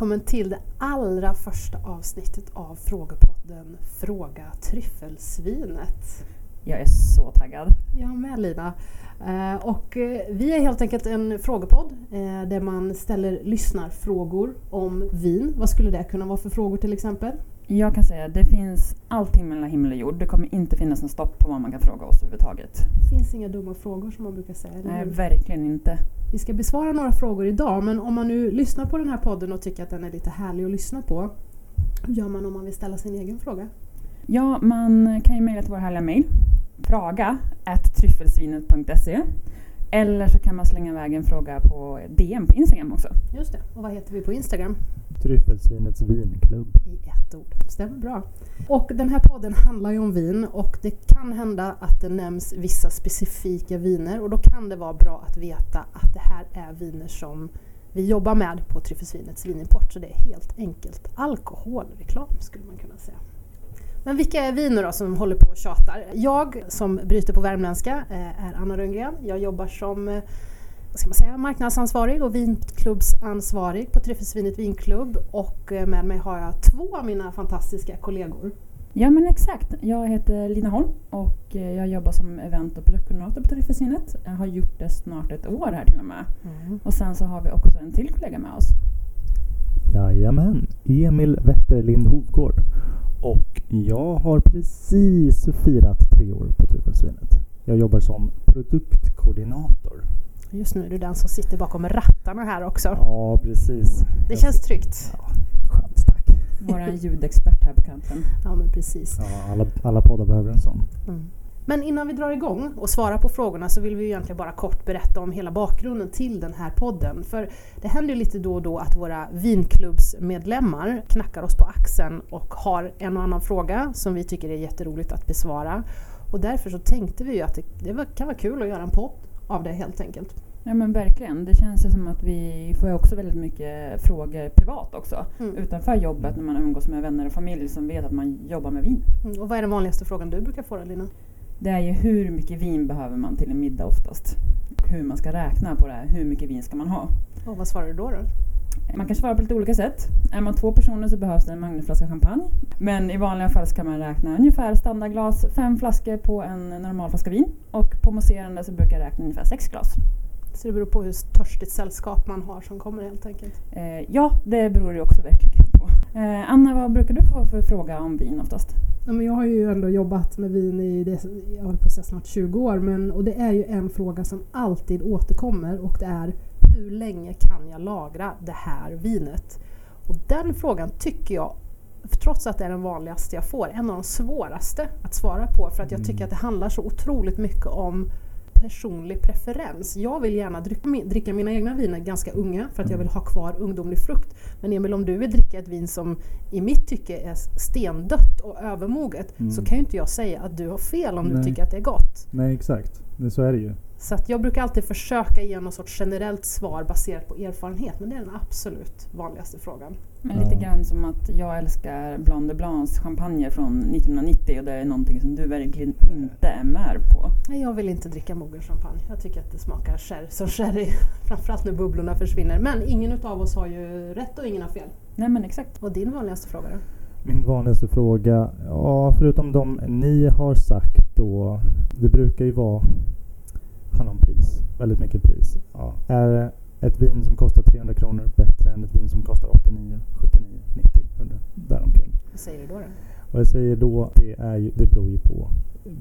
Välkommen till det allra första avsnittet av Frågepodden Fråga Tryffelsvinet. Jag är så taggad. Jag med Lina. Eh, och eh, vi är helt enkelt en frågepodd eh, där man ställer lyssnarfrågor om vin. Vad skulle det kunna vara för frågor till exempel? Jag kan säga att det finns allting mellan himmel och jord. Det kommer inte finnas en stopp på vad man kan fråga oss överhuvudtaget. Det finns inga dumma frågor som man brukar säga. eller Nej, verkligen inte. Vi ska besvara några frågor idag men om man nu lyssnar på den här podden och tycker att den är lite härlig att lyssna på, hur gör man om man vill ställa sin egen fråga? Ja, man kan ju mejla till vår härliga mejl. Fraga tryffelsvinet.se Eller så kan man slänga iväg en fråga på DM på Instagram också. Just det. Och vad heter vi på Instagram? Tryffelsvinets vinklubb. I ett ord. Stämmer bra. Och den här podden handlar ju om vin och det kan hända att det nämns vissa specifika viner och då kan det vara bra att veta att det här är viner som vi jobbar med på Tryffelsvinets vinimport. Så det är helt enkelt alkoholreklam skulle man kunna säga. Men vilka är vi nu då som håller på och tjatar? Jag som bryter på värmländska eh, är Anna Rönngren. Jag jobbar som eh, ska man säga, marknadsansvarig och vinklubbsansvarig på Tryffelsvinet vinklubb och eh, med mig har jag två av mina fantastiska kollegor. Ja men exakt. Jag heter Lina Holm och jag jobbar som event och produktkoordinator på Tryffelsvinet. Jag har gjort det snart ett år här till och med. Och sen så har vi också en till kollega med oss. Jajamän, Emil Wetterlind Hovgård. Och jag har precis firat tre år på Tryffelsvinet. Jag jobbar som produktkoordinator. Just nu är du den som sitter bakom rattarna här också. Ja, precis. Det Jag känns sitter- tryggt. Ja, skönt snack. Vår ljudexpert här på kanten. Ja men precis. Ja, alla, alla poddar behöver en sån. Mm. Men innan vi drar igång och svarar på frågorna så vill vi egentligen bara kort berätta om hela bakgrunden till den här podden. För det händer ju lite då och då att våra vinklubbsmedlemmar knackar oss på axeln och har en och annan fråga som vi tycker är jätteroligt att besvara. Och därför så tänkte vi ju att det, kan vara kul att göra en podd av det helt enkelt. Ja men verkligen. Det känns ju som att vi får också väldigt mycket frågor privat också. Mm. Utanför jobbet när man umgås med vänner och familj som vet att man jobbar med vin. Mm. Och vad är den vanligaste frågan du brukar få då Lina? Det är ju hur mycket vin behöver man till en middag oftast? Hur man ska räkna på det här. Hur mycket vin ska man ha? Och vad svarar du då? då? Man kan svara på lite olika sätt. Är man två personer så behövs det en magnumflaska champagne. Men i vanliga fall kan man räkna ungefär standardglas, fem flaskor på en normal flaska vin. Och på mousserande så brukar jag räkna ungefär sex glas. Så det beror på hur törstigt sällskap man har som kommer helt enkelt. Eh, ja, det beror ju också verkligen på. Eh, Anna, vad brukar du få för fråga om vin oftast? Ja, men jag har ju ändå jobbat med vin i det, jag håller på att säga snart 20 år men, och det är ju en fråga som alltid återkommer och det är hur länge kan jag lagra det här vinet? Och den frågan tycker jag, trots att det är den vanligaste jag får, är en av de svåraste att svara på för att jag tycker att det handlar så otroligt mycket om personlig preferens. Jag vill gärna dricka, min- dricka mina egna viner ganska unga för att jag vill ha kvar ungdomlig frukt. Men Emil, om du vill dricka ett vin som i mitt tycke är stendött och övermoget Mm. så kan ju inte jag säga att du har fel om du Nej. tycker att det är gott. Nej, exakt. Så är det ju. Så att jag brukar alltid försöka ge något sorts generellt svar baserat på erfarenhet men det är den absolut vanligaste frågan. Men lite grann som att jag älskar Blanc de Blancs champagne från 1990 och det är någonting som du verkligen inte är med på. Nej, jag vill inte dricka mogen champagne. Jag tycker att det smakar sherry, som sherry. Framförallt när bubblorna försvinner. Men ingen utav oss har ju rätt och ingen har fel. Nej men exakt. Och din vanligaste fråga då? Min vanligaste fråga, ja förutom de ni har sagt då, det brukar ju vara, handla om pris, väldigt mycket pris. Ja. Är ett vin som kostar 300 kronor bättre än ett vin som kostar 89, 79, 90, 100, däromkring? Vad säger du då? då? Och jag säger då, det, är ju, det beror ju på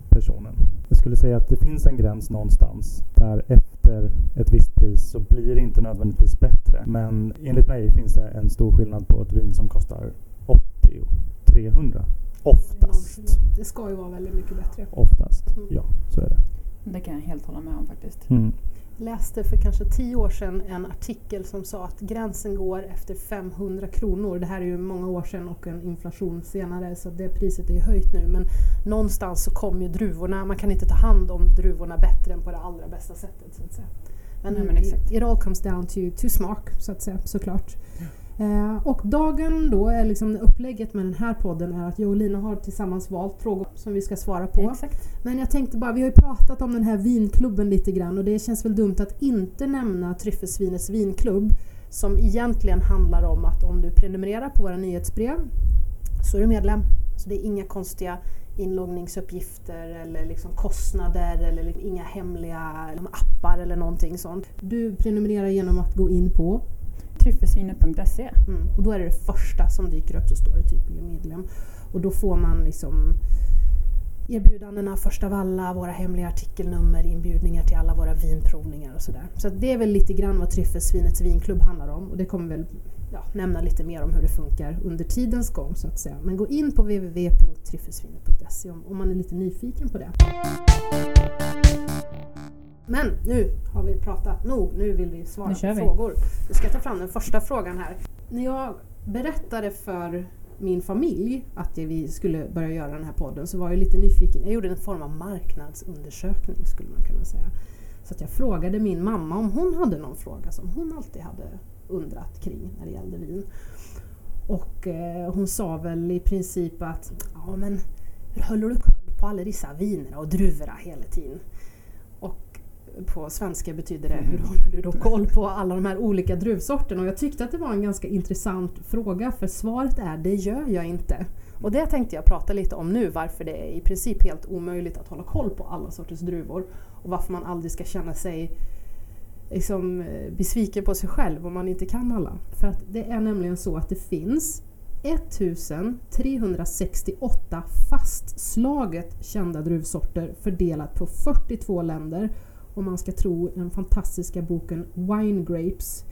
personen. Jag skulle säga att det finns en gräns någonstans där efter ett visst pris så blir det inte nödvändigtvis bättre. Men enligt mig finns det en stor skillnad på ett vin som kostar 80 och 300. Oftast. Det ska ju vara väldigt mycket bättre. Oftast. Mm. Ja, så är det. Det kan jag helt hålla med om faktiskt. Mm. läste för kanske tio år sedan en artikel som sa att gränsen går efter 500 kronor. Det här är ju många år sedan och en inflation senare så det priset är ju höjt nu men någonstans så kommer ju druvorna, man kan inte ta hand om druvorna bättre än på det allra bästa sättet. Så att säga. Men, Nej, men exakt. it all comes down to, to smak så att säga, såklart. Eh, och dagen då, är liksom upplägget med den här podden är att jag och Lina har tillsammans valt frågor som vi ska svara på. Exakt. Men jag tänkte bara, vi har ju pratat om den här vinklubben lite grann och det känns väl dumt att inte nämna Tryffelsvinets vinklubb som egentligen handlar om att om du prenumererar på våra nyhetsbrev så är du medlem. Så det är inga konstiga inloggningsuppgifter eller liksom kostnader eller liksom inga hemliga liksom appar eller någonting sånt. Du prenumererar genom att gå in på Tryffelsvinet.se. Mm. Och då är det det första som dyker upp så står det typ bli medlem. Och då får man liksom erbjudandena först av alla, våra hemliga artikelnummer, inbjudningar till alla våra vinprovningar och sådär. Så det är väl lite grann vad Tryffelsvinets vinklubb handlar om och det kommer väl ja, nämna lite mer om hur det funkar under tidens gång så att säga. Men gå in på www.tryffelsvinet.se om, om man är lite nyfiken på det. Men nu har vi pratat nog, nu vill vi svara på vi. frågor. Nu ska ta fram den första frågan här. När jag berättade för min familj att vi skulle börja göra den här podden så var jag lite nyfiken. Jag gjorde en form av marknadsundersökning skulle man kunna säga. Så att jag frågade min mamma om hon hade någon fråga som hon alltid hade undrat kring när det gällde vin. Och eh, hon sa väl i princip att ja men hur håller du koll på alla dessa vinerna och druvorna hela tiden? På svenska betyder det hur håller du då koll på alla de här olika druvsorterna? Och jag tyckte att det var en ganska intressant fråga för svaret är det gör jag inte. Och det tänkte jag prata lite om nu varför det är i princip helt omöjligt att hålla koll på alla sorters druvor och varför man aldrig ska känna sig liksom, eh, besviken på sig själv om man inte kan alla. För att det är nämligen så att det finns 1368 fastslaget kända druvsorter fördelat på 42 länder om man ska tro den fantastiska boken Wine Grapes.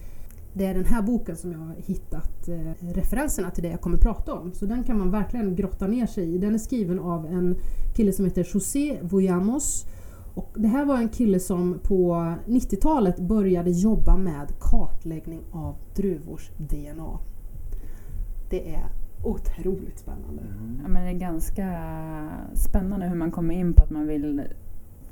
Det är den här boken som jag har hittat eh, referenserna till det jag kommer prata om. Så den kan man verkligen grotta ner sig i. Den är skriven av en kille som heter José Voyamos. Och det här var en kille som på 90-talet började jobba med kartläggning av druvors DNA. Det är otroligt spännande. Ja, men det är ganska spännande hur man kommer in på att man vill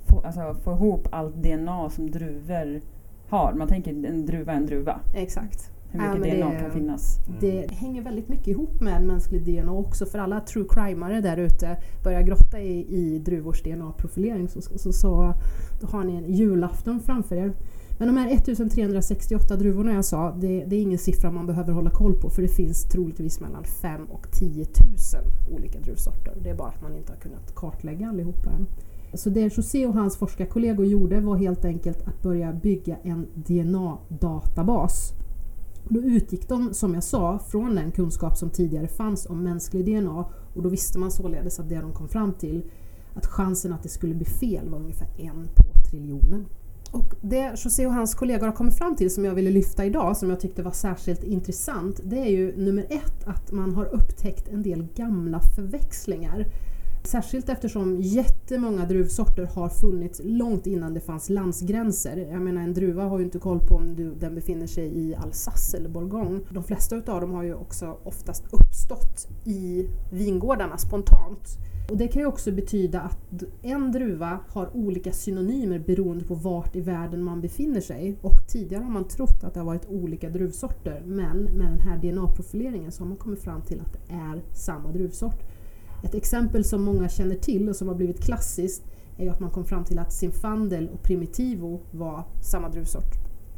få, alltså, få ihop allt DNA som druvor har. Man tänker en druva är en druva. Exakt. Hur Ja, mycket men DNA det- kan finnas. Det hänger väldigt mycket ihop med mänsklig DNA också för alla true crimare där ute börjar grotta i, i druvors DNA-profilering så, så, så då har ni en julafton framför er. Men de här 1368 druvorna jag sa, det, det är ingen siffra man behöver hålla koll på för det finns troligtvis mellan 5 och 10 000 olika druvsorter. Det är bara att man inte har kunnat kartlägga allihopa än. Så det José och hans forskarkollegor gjorde var helt enkelt att börja bygga en DNA-databas. Då utgick de, som jag sa, från den kunskap som tidigare fanns om mänsklig DNA och då visste man således att det de kom fram till, att chansen att det skulle bli fel var ungefär en på triljonen. Och det José och hans kollegor har kommit fram till som jag ville lyfta idag, som jag tyckte var särskilt intressant, det är ju nummer ett att man har upptäckt en del gamla förväxlingar. Särskilt eftersom jättemånga druvsorter har funnits långt innan det fanns landsgränser. Jag menar en druva har ju inte koll på om du, den befinner sig i Alsace eller Bourgogne. De flesta utav dem har ju också oftast uppstått i vingårdarna spontant. Och det kan ju också betyda att en druva har olika synonymer beroende på vart i världen man befinner sig. Och tidigare har man trott att det har varit olika druvsorter men med den här DNA-profileringen så har man kommit fram till att det är samma druvsort. Ett exempel som många känner till och som har blivit klassiskt är ju att man kom fram till att Zinfandel och Primitivo var samma druvsort.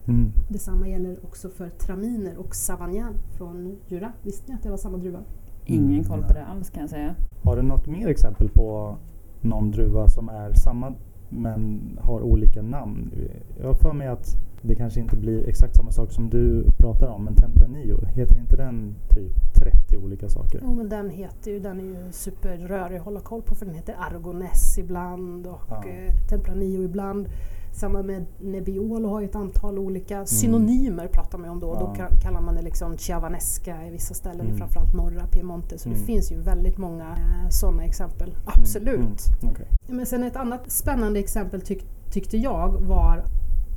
Mm. Detsamma gäller också för Traminer och Savagnin från Jura. Visste ni att det var samma druva? Ingen koll på det alls kan jag säga. Har du något mer exempel på någon druva som är samma men har olika namn? Jag har för mig att det kanske inte blir exakt samma sak som du pratar om, men Tempranillo, heter inte den typ 30 olika saker? Jo men den heter ju, den är ju superrörig att hålla koll på för den heter Argoness ibland och Ja. eh, Tempranillo ibland. Samma med Nebbiolo har ju ett antal olika synonymer pratar man om då. Då Mm. Ja. ka- kallar man det liksom Chiavanesca i vissa ställen, Mm. framförallt norra Piemonte. Så det Mm. finns ju väldigt många eh, sådana exempel. Absolut. Mm. Mm. okej. Ja, Men sen ett annat spännande exempel tyck, tyckte jag var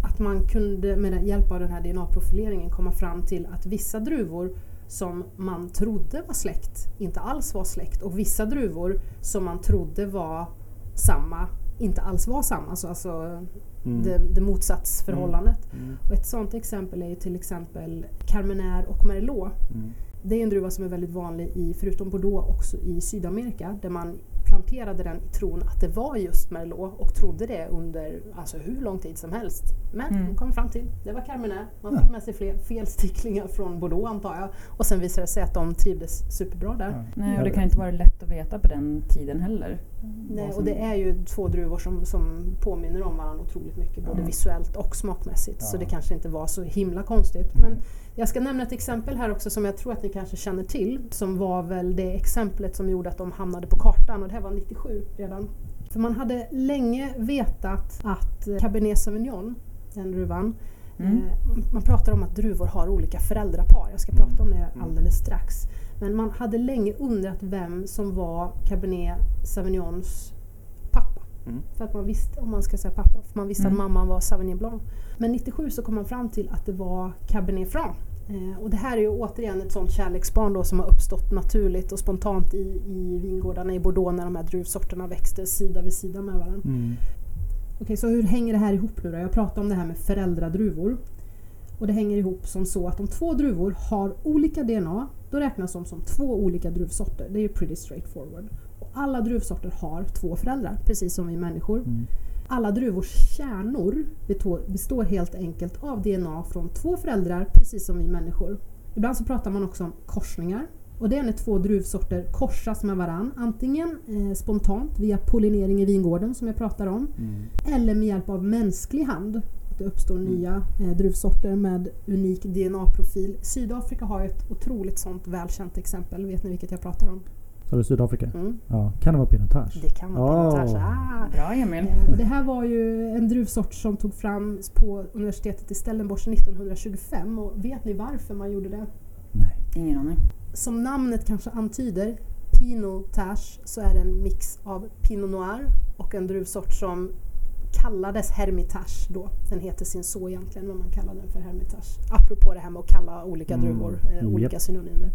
att man kunde med hjälp av den här DNA-profileringen komma fram till att vissa druvor som man trodde var släkt inte alls var släkt och vissa druvor som man trodde var samma inte alls var samma. Så alltså, Mm. det, det motsatsförhållandet. Mm. Och ett sådant exempel är ju till exempel Carmenère och Merlot. Mm. Det är en druva som är väldigt vanlig i, förutom Bordeaux, också i Sydamerika där man planterade den i tron att det var just Merlot och trodde det under alltså, hur lång tid som helst. Men Mm. de kom fram till det var Carmenère. Man Ja. fick med sig fler felsticklingar från Bordeaux antar jag. Och sen visade det sig att de trivdes superbra där. Ja. Nej, Ja, och det- kan inte vara lätt att veta på den tiden heller. Nej, Vad och det är ju två druvor som, som påminner om varandra otroligt mycket, både Ja. visuellt och smakmässigt. Så Ja. det kanske inte var så himla konstigt. Men jag ska nämna ett exempel här också som jag tror att ni kanske känner till. Som var väl det exemplet som gjorde att de hamnade på kartan och det här var 97 redan. För man hade länge vetat att eh, Cabernet Sauvignon, den druvan, Mm. Eh, Man pratar om att druvor har olika föräldrapar. Jag ska prata om det Mm. alldeles strax. Men man hade länge undrat vem som var Cabernet Sauvignons pappa. Mm. För att man visste, om man ska säga pappa, för man visste Mm. att mamman var Sauvignon Blanc. Men 97 så kom man fram till att det var Cabernet Franc. Eh, och det här är ju återigen ett sånt kärleksbarn då som har uppstått naturligt och spontant i, i vingårdarna i Bordeaux när de här druvsorterna växte sida vid sida med varandra. Mm. Okej, så hur hänger det här ihop nu då? Jag pratade om det här med föräldradruvor. Och det hänger ihop som så att om två druvor har olika DNA, då räknas de som två olika druvsorter. Det är ju pretty straightforward. Och alla druvsorter har två föräldrar, precis som vi människor. Mm. Alla druvors kärnor består helt enkelt av DNA från två föräldrar, precis som vi människor. Ibland så pratar man också om korsningar. Och det är när två druvsorter korsas med varann, antingen eh, spontant via pollinering i vingården som jag pratar om, Mm. eller med hjälp av mänsklig hand. Att det uppstår nya eh, druvsorter med unik DNA-profil. Sydafrika har ett otroligt sånt välkänt exempel. Vet ni vilket jag pratar om? Sa du Sydafrika? Mm. Ja. Kan det vara pinotage? Det kan vara Oh. Pinotage. Ah. Bra Emil. Eh, Och det här var ju en druvsort som tog fram på universitetet i Stellenbosch 1925. Och vet ni varför man gjorde det? Nej. Ingen aning. Som namnet kanske antyder, Pinotage, så är det en mix av Pinot Noir och en druvsort som kallades Hermitage då. Den heter sin så egentligen, men man kallar den för Hermitage. Apropå det här med att kalla olika Mm. druvor eh, olika Japp. synonymer.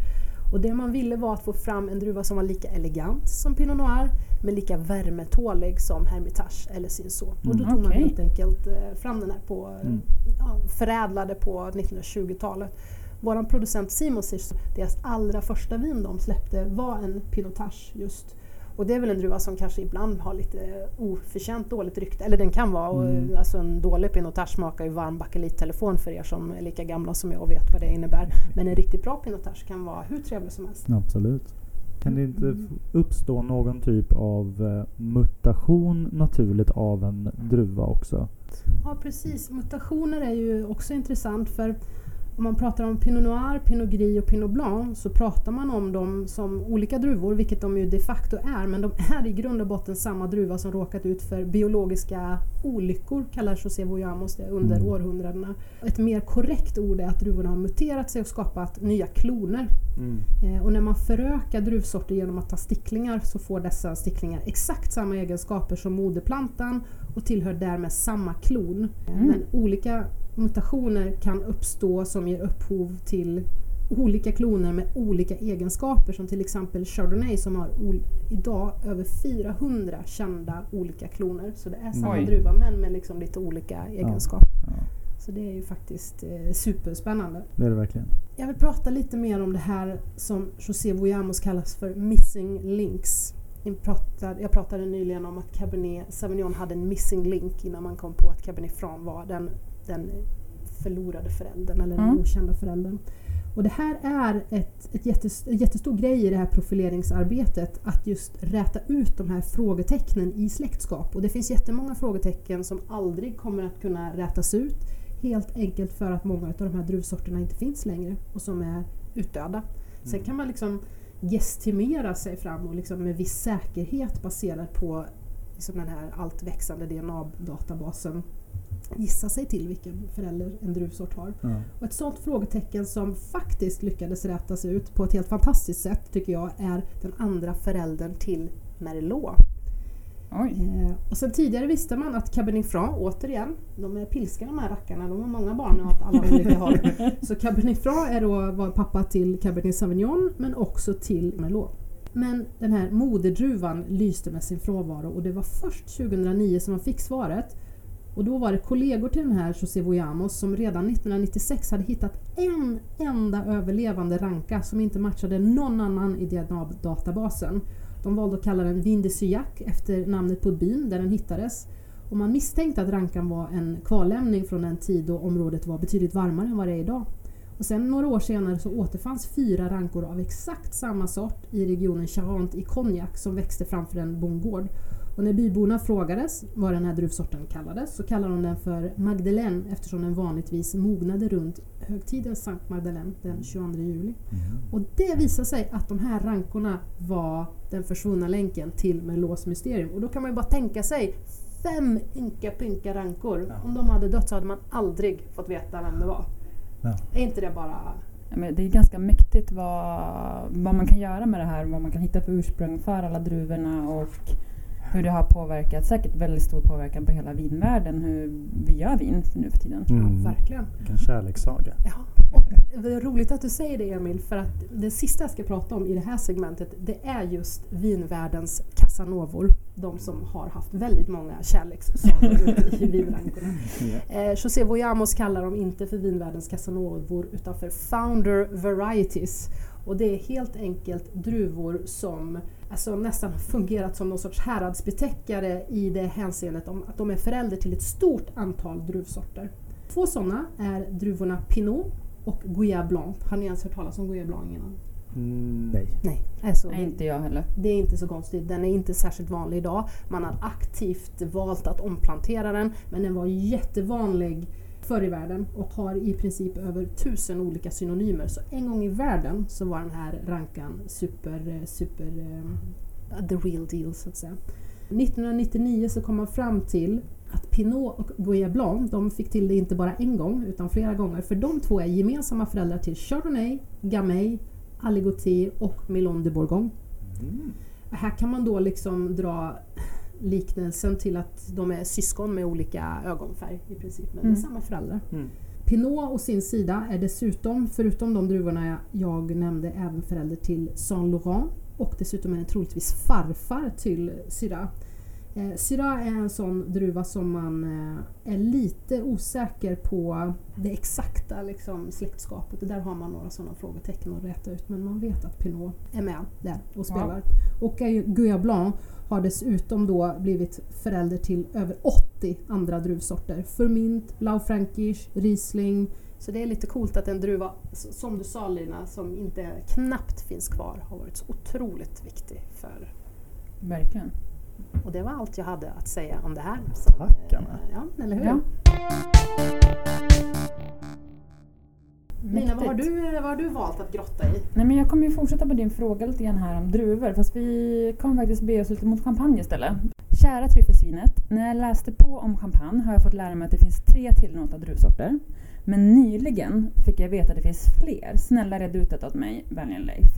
Och det man ville var att få fram en druva som var lika elegant som Pinot Noir, men lika värmetålig som Hermitage eller sin så. Och då Mm. tog man Okej. helt enkelt eh, fram den här på, eh, Mm. ja, förädlade på 1920-talet. Vår producent Simonsich, deras allra första vin de släppte var en Pinotage just. Och det är väl en druva som kanske ibland har lite oförtjänt dåligt rykte. Eller den kan vara. Och, Mm. alltså en dålig Pinotage smakar ju varm bakelittelefon för er som är lika gamla som jag och vet vad det innebär. Men en riktigt bra Pinotage kan vara hur trevlig som helst. Absolut. Kan det inte Mm. uppstå någon typ av eh, mutation naturligt av en druva också? Ja precis, mutationer är ju också intressant för om man pratar om Pinot Noir, Pinot Gris och Pinot Blanc så pratar man om dem som olika druvor, vilket de ju de facto är, men de är i grund och botten samma druva som råkat ut för biologiska olyckor, kallar José Voyamos det, under Mm. århundradena. Ett mer korrekt ord är att druvorna har muterat sig och skapat nya kloner. Eh, och när man förökar druvsorter genom att ta sticklingar så får dessa sticklingar exakt samma egenskaper som moderplantan och tillhör därmed samma klon. Mm. Men olika mutationer kan uppstå som ger upphov till olika kloner med olika egenskaper som till exempel Chardonnay som har idag över 400 kända olika kloner. Så det är samma Oj. druva men med liksom lite olika egenskaper. Ja, Så det är ju faktiskt eh, superspännande. det är det verkligen. Jag vill prata lite mer om det här som José Voyamos kallas för missing links. Jag pratade, jag pratade nyligen om att Cabernet Sauvignon hade en missing link innan man kom på att Cabernet Franc var den, den förlorade föräldern eller den Mm. okända föräldern. Och det här är ett, ett jättes, en jättestor grej i det här profileringsarbetet att just räta ut de här frågetecknen i släktskap. Och det finns jättemånga frågetecken som aldrig kommer att kunna rätas ut Helt enkelt för att många av de här druvsorterna inte finns längre och som är utdöda. Sen kan man liksom gestimera sig fram och liksom med viss säkerhet baserat på liksom den här allt växande DNA-databasen gissa sig till vilken förälder en druvsort har. Ja. Och ett sådant frågetecken som faktiskt lyckades rätas ut på ett helt fantastiskt sätt tycker jag är den andra föräldern till Merlot. Eh, och sen tidigare visste man att Cabernet Franc, återigen, de är pilska de här rackarna, de har många barn åt alla olika håll. Så Cabernet Franc är då, var pappa till Cabernet Sauvignon men också till Merlot. Men den här moderdruvan lyste med sin frånvaro och det var först 2009 som man fick svaret. Och då var det kollegor till den här José Voyamos som redan 1996 hade hittat en enda överlevande ranka som inte matchade någon annan i DNA-databasen. De valde att kalla den Vin efter namnet på byn där den hittades. Och man misstänkte att rankan var en kvarlämning från en tid då området var betydligt varmare än vad det är idag. Och sen några år senare så återfanns fyra rankor av exakt samma sort i regionen Charente i Cognac som växte framför en bondgård. Och när byborna frågades vad den här druvsorten kallades så kallade de den för Magdalene eftersom den vanligtvis mognade runt högtiden Sankt Magdalene den 22 juli. Och det visade sig att de här rankorna var den försvunna länken till Merlots mysterium. Och då kan man ju bara tänka sig fem ynka pynka rankor. Ja. Om de hade dött så hade man aldrig fått veta vem det var. Ja. Är inte det bara... Ja, men Det är ganska mäktigt vad, vad man kan göra med det här, vad man kan hitta för ursprung för alla druvorna och hur det har påverkat, säkert väldigt stor påverkan på hela vinvärlden, hur vi gör vin nu för tiden. Mm. Ja, verkligen. Vilken kärlekssaga. Ja. Och det är roligt att du säger det Emil, för att det sista jag ska prata om i det här segmentet, det är just vinvärldens casanovor. De som har haft väldigt många kärlekssagor i vinrankorna. Eh, José Voyamos kallar dem inte för vinvärldens casanovor utan för founder varieties. Och det är helt enkelt druvor som alltså, nästan har fungerat som någon sorts häradsbetäckare i det hänseendet om att de är förälder till ett stort antal druvsorter. Två sådana är druvorna Pinot och Gouais Blanc. Har ni ens hört talas om Gouais Blanc innan? Mm, nej. Nej, alltså, Nej, inte jag heller. det är inte så konstigt. Den är inte särskilt vanlig idag. Man har aktivt valt att omplantera den men den var jättevanlig förr i världen och har i princip över tusen olika synonymer. Så en gång i världen så var den här rankan super, super eh, the real deal så att säga. 1999 så kom man fram till att Pinot och Gouais Blanc, de fick till det inte bara en gång utan flera gånger för de två är gemensamma föräldrar till Chardonnay, Gamay, Aligoté och Melon de Bourgogne. Mm. Här kan man då liksom dra liknelsen till att de är syskon med olika ögonfärg i princip, men Mm. samma föräldrar. Mm. Pinot å sin sida är dessutom, förutom de druvorna jag, jag nämnde, även förälder till Saint Laurent och dessutom är den troligtvis farfar till Syrah. Eh, Syrah är en sån druva som man eh, är lite osäker på det exakta liksom, släktskapet. Och där har man några sådana frågetecken att räta ut. Men man vet att Pinot är med där och spelar. Och Gouais Blanc har dessutom då blivit förälder till över 80 andra druvsorter. Förmint, Blaufränkisch, Riesling. Så det är lite coolt att en druva, som du sa Lina, som inte knappt finns kvar, har varit så otroligt viktig för Verkligen. Och det var allt jag hade att säga om det här. Så, Tack, eh, Anna. Ja, eller hur? Ja. Lina, vad har, du, vad har du valt att grotta i? Nej, men jag kommer ju fortsätta på din fråga lite grann här om druvor, fast vi kommer faktiskt be oss lite mot champagne istället. Kära tryffelsvinet, när jag läste på om champagne har jag fått lära mig att det finns tre tillåtna druvsorter. Men nyligen fick jag veta att det finns fler. Snälla red ut detta åt mig, vänligen Leif.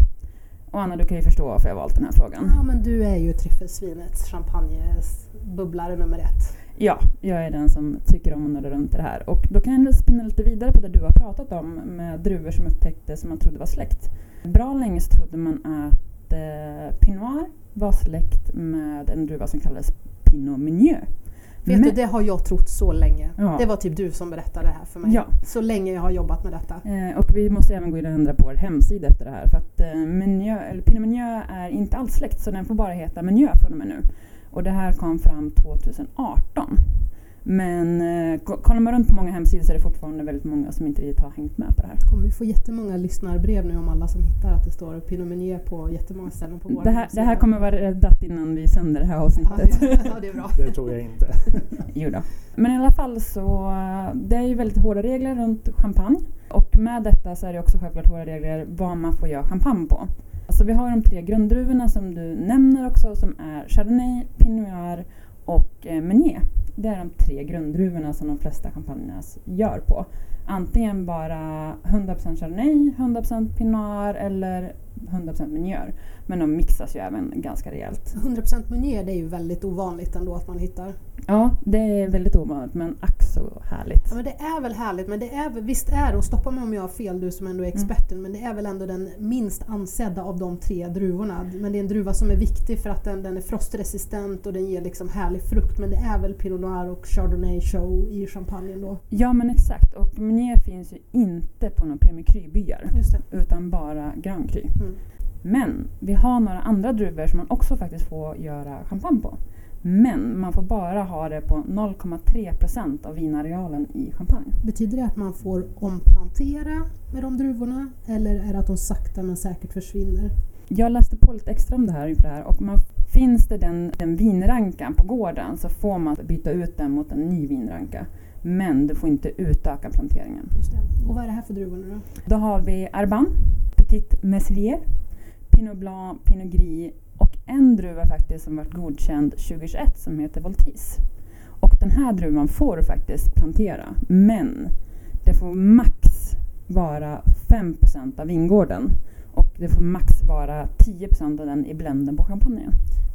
Och Anna, du kan ju förstå varför jag valt den här frågan. Ja, men du är ju tryffelsvinets champagnebubblare nummer ett. Ja, jag är den som tycker om att nörda runt det här. Och då kan jag spinna lite vidare på det du har pratat om med druvor som upptäcktes som man trodde var släkt. Bra länge så trodde man att eh, Pinot Noir var släkt med en druva som kallades Pinot Meunier. Vet Men- du, det har jag trott så länge. Ja. Det var typ du som berättade det här för mig. Ja. Så länge jag har jobbat med detta. Eh, och vi måste även gå in och ändra på vår hemsida efter det här. För att eh, Meunier, eller Pinot Meunier är inte alls släkt så den får bara heta Meunier från och med nu. Och det här kom fram 2018. Men eh, ko- kollar man runt på många hemsidor så är det fortfarande väldigt många som inte riktigt har hängt med på det här. kommer vi få jättemånga lyssnarbrev nu om alla som hittar att det står Pinot Meunier på jättemånga ställen på vår Det här, det hemsida. här kommer vara räddat innan vi sänder det här ja, avsnittet. det, ja, det är bra. Det tror jag inte. Jo då. Men i alla fall så, det är ju väldigt hårda regler runt champagne. Och med detta så är det också självklart hårda regler vad man får göra champagne på. Alltså vi har de tre grunddruvorna som du nämner också som är Chardonnay, Pinot Noir och eh, Meunier. Det är de tre grunddruvorna som de flesta champagnerna gör på. Antingen bara 100% Chardonnay, 100% Pinot eller 100% Meunier. Men de mixas ju även ganska rejält. 100% Meunier det är ju väldigt ovanligt ändå att man hittar. Ja, det är väldigt ovanligt men ack så härligt. Ja, men det är väl härligt, men det är visst är det, och stoppa mig om jag har fel du som ändå är experten, men det är väl ändå den minst ansedda av de tre druvorna. Men det är en druva som är viktig för att den, den är frostresistent och den ger liksom härlig frukt. Men det är väl Pinot Noir och Chardonnay show i champagnen då? Ja men exakt och Meunier finns ju inte på några Premier Cru-byar utan bara Grand Cru. Mm. Men vi har några andra druvor som man också faktiskt får göra champagne på. Men man får bara ha det på 0,3 procent av vinarealen i champagne. Betyder det att man får omplantera med de druvorna eller är det att de sakta men säkert försvinner? Jag läste på lite extra om det här inför det här och man, finns det den, den vinrankan på gården så får man byta ut den mot en ny vinranka. Men du får inte utöka planteringen. Och vad är det här för druvor nu då? Då har vi Arban, Petit Meslier, Pinot Blanc, Pinot Gris och en druva faktiskt som varit godkänd 2021 som heter Voltis. Och den här druvan får du faktiskt plantera men det får max vara 5% av vingården och det får max vara 10% av den i blenden på champagnen.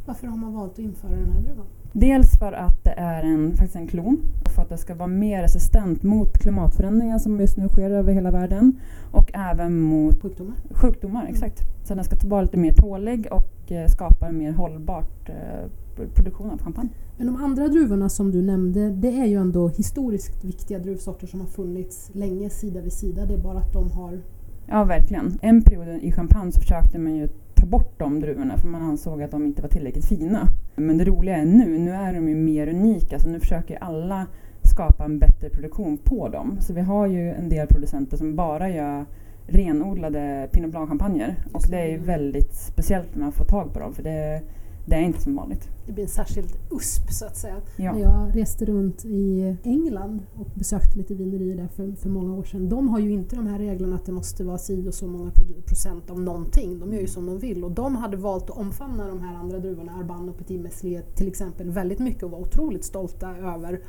Varför har man valt att införa den här druvan? Dels för att det är en, faktiskt en klon och för att det ska vara mer resistent mot klimatförändringar som just nu sker över hela världen och även mot Sjukdomar? sjukdomar. Exakt. Så den ska vara lite mer tålig och eh, skapa en mer hållbart eh, produktion av champagne. Men de andra druvorna som du nämnde, det är ju ändå historiskt viktiga druvsorter som har funnits länge sida vid sida. Det är bara att de har... Ja, verkligen. En period i champagne så försökte man ju ta bort de druvorna för man ansåg att de inte var tillräckligt fina. Men det roliga är nu, nu är de ju mer unika så nu försöker alla skapa en bättre produktion på dem. Så vi har ju en del producenter som bara gör renodlade Pinot Blanc-champagner och det är ju väldigt speciellt när man får tag på dem för det, det är inte som vanligt. Det blir en särskild USP så att säga. Ja. När jag reste runt i England och besökte lite vinerier där för, för många år sedan. De har ju inte de här reglerna att det måste vara si och så många procent av någonting. De gör ju som de vill och de hade valt att omfamna de här andra druvorna, Arban och Petit Meslier till exempel, väldigt mycket och var otroligt stolta över,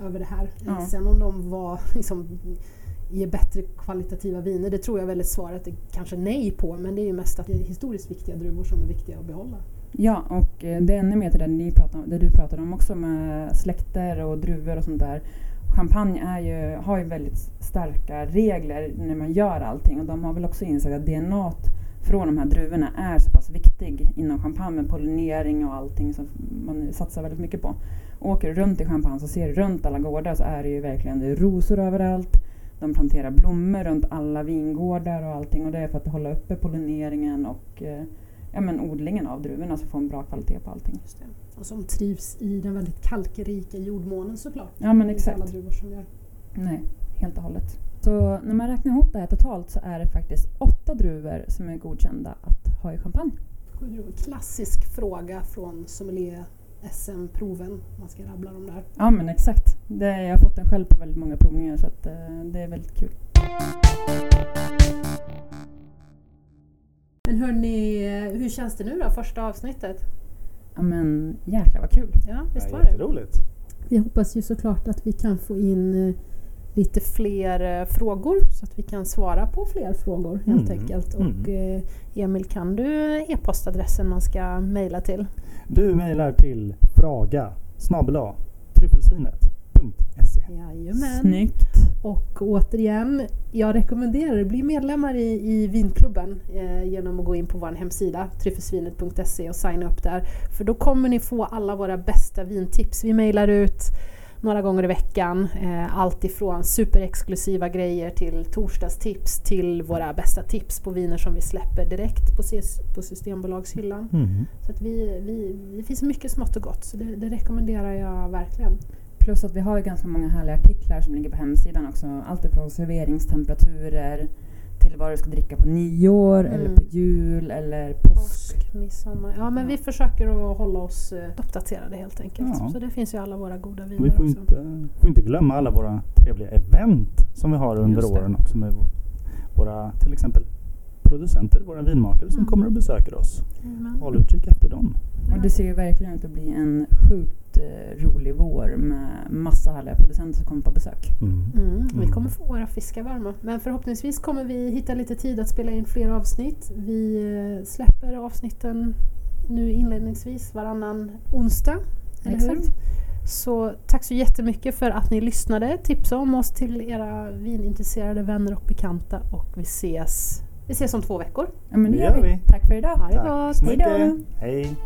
över det här. Ja. Sen om de var liksom ge bättre kvalitativa viner, det tror jag väl är svaret är kanske nej på, men det är ju mest att det är historiskt viktiga druvor som är viktiga att behålla. Ja, och eh, det är ännu mer till det, ni pratar, det du pratade om också med släkter och druvor och sånt där. Champagne är ju, har ju väldigt starka regler när man gör allting och de har väl också insett att DNA från de här druvorna är så pass viktig inom champagne med pollinering och allting som man satsar väldigt mycket på. Åker du runt i champagne så ser du runt alla gårdar så är det ju verkligen det är rosor överallt. De planterar blommor runt alla vingårdar och allting och det är för att hålla uppe pollineringen och eh, ja, men odlingen av druvorna så får en bra kvalitet på allting. Och som trivs i den väldigt kalkrika jordmånen såklart. Ja men inte alla exakt. druvor som gör. Nej, helt och hållet. Så när man räknar ihop det här totalt så är det faktiskt åtta druvor som är godkända att ha i champagne. Klassisk fråga från sommelier SM-proven. Man ska rabbla dem där. Ja men exakt. Det, jag har fått den själv på väldigt många provningar så att, eh, det är väldigt kul. Hörni, hur känns det nu då, första avsnittet? Ja men jäklar vad kul. Ja, visst Ja, var det? Jätteroligt. Vi hoppas ju såklart att vi kan få in eh, lite fler eh, frågor så att vi kan svara på fler frågor helt Mm, enkelt. mm. Och eh, Emil, kan du e-postadressen man ska mejla till? Du mejlar till fraga snabel-a. Jajamän. Snyggt. Och återigen, jag rekommenderar er, bli medlemmar i, i vinklubben eh, genom att gå in på vår hemsida, tryffelsvinet.se och signa upp där. För då kommer ni få alla våra bästa vintips. Vi mejlar ut några gånger i veckan. Eh, allt ifrån superexklusiva grejer till torsdagstips till våra bästa tips på viner som vi släpper direkt på, Cs- på Systembolagshyllan. Mm. Så att vi, vi, det finns mycket smått och gott, så det, det rekommenderar jag verkligen. Plus att vi har ju ganska många härliga artiklar som ligger på hemsidan också. Allt ifrån serveringstemperaturer till vad du ska dricka på nyår Mm. eller på jul eller påsk. Påsk, midsommar. Ja, men Ja. vi försöker att hålla oss eh, uppdaterade helt enkelt. Ja. Så det finns ju alla våra goda Vi viner får också. inte, får inte glömma alla våra trevliga event som vi har under åren också med våra till exempel producenter, våra vinmakare som Mm. kommer och besöker oss. Håll utkik efter dem. Och det ser ju verkligen ut att bli en sjukt eh, rolig vår med massa härliga producenter som kommer på besök. Mm. Mm, vi Mm. kommer få våra fiskar varma. Men förhoppningsvis kommer vi hitta lite tid att spela in fler avsnitt. Vi eh, släpper avsnitten nu inledningsvis varannan onsdag. Eller hur? Exakt. Så tack så jättemycket för att ni lyssnade. Tipsa om oss till era vinintresserade vänner och bekanta och vi ses, vi ses om två veckor. Ja, men det Det gör vi. vi. Tack för idag. Ha det gott! Hej då. Hej!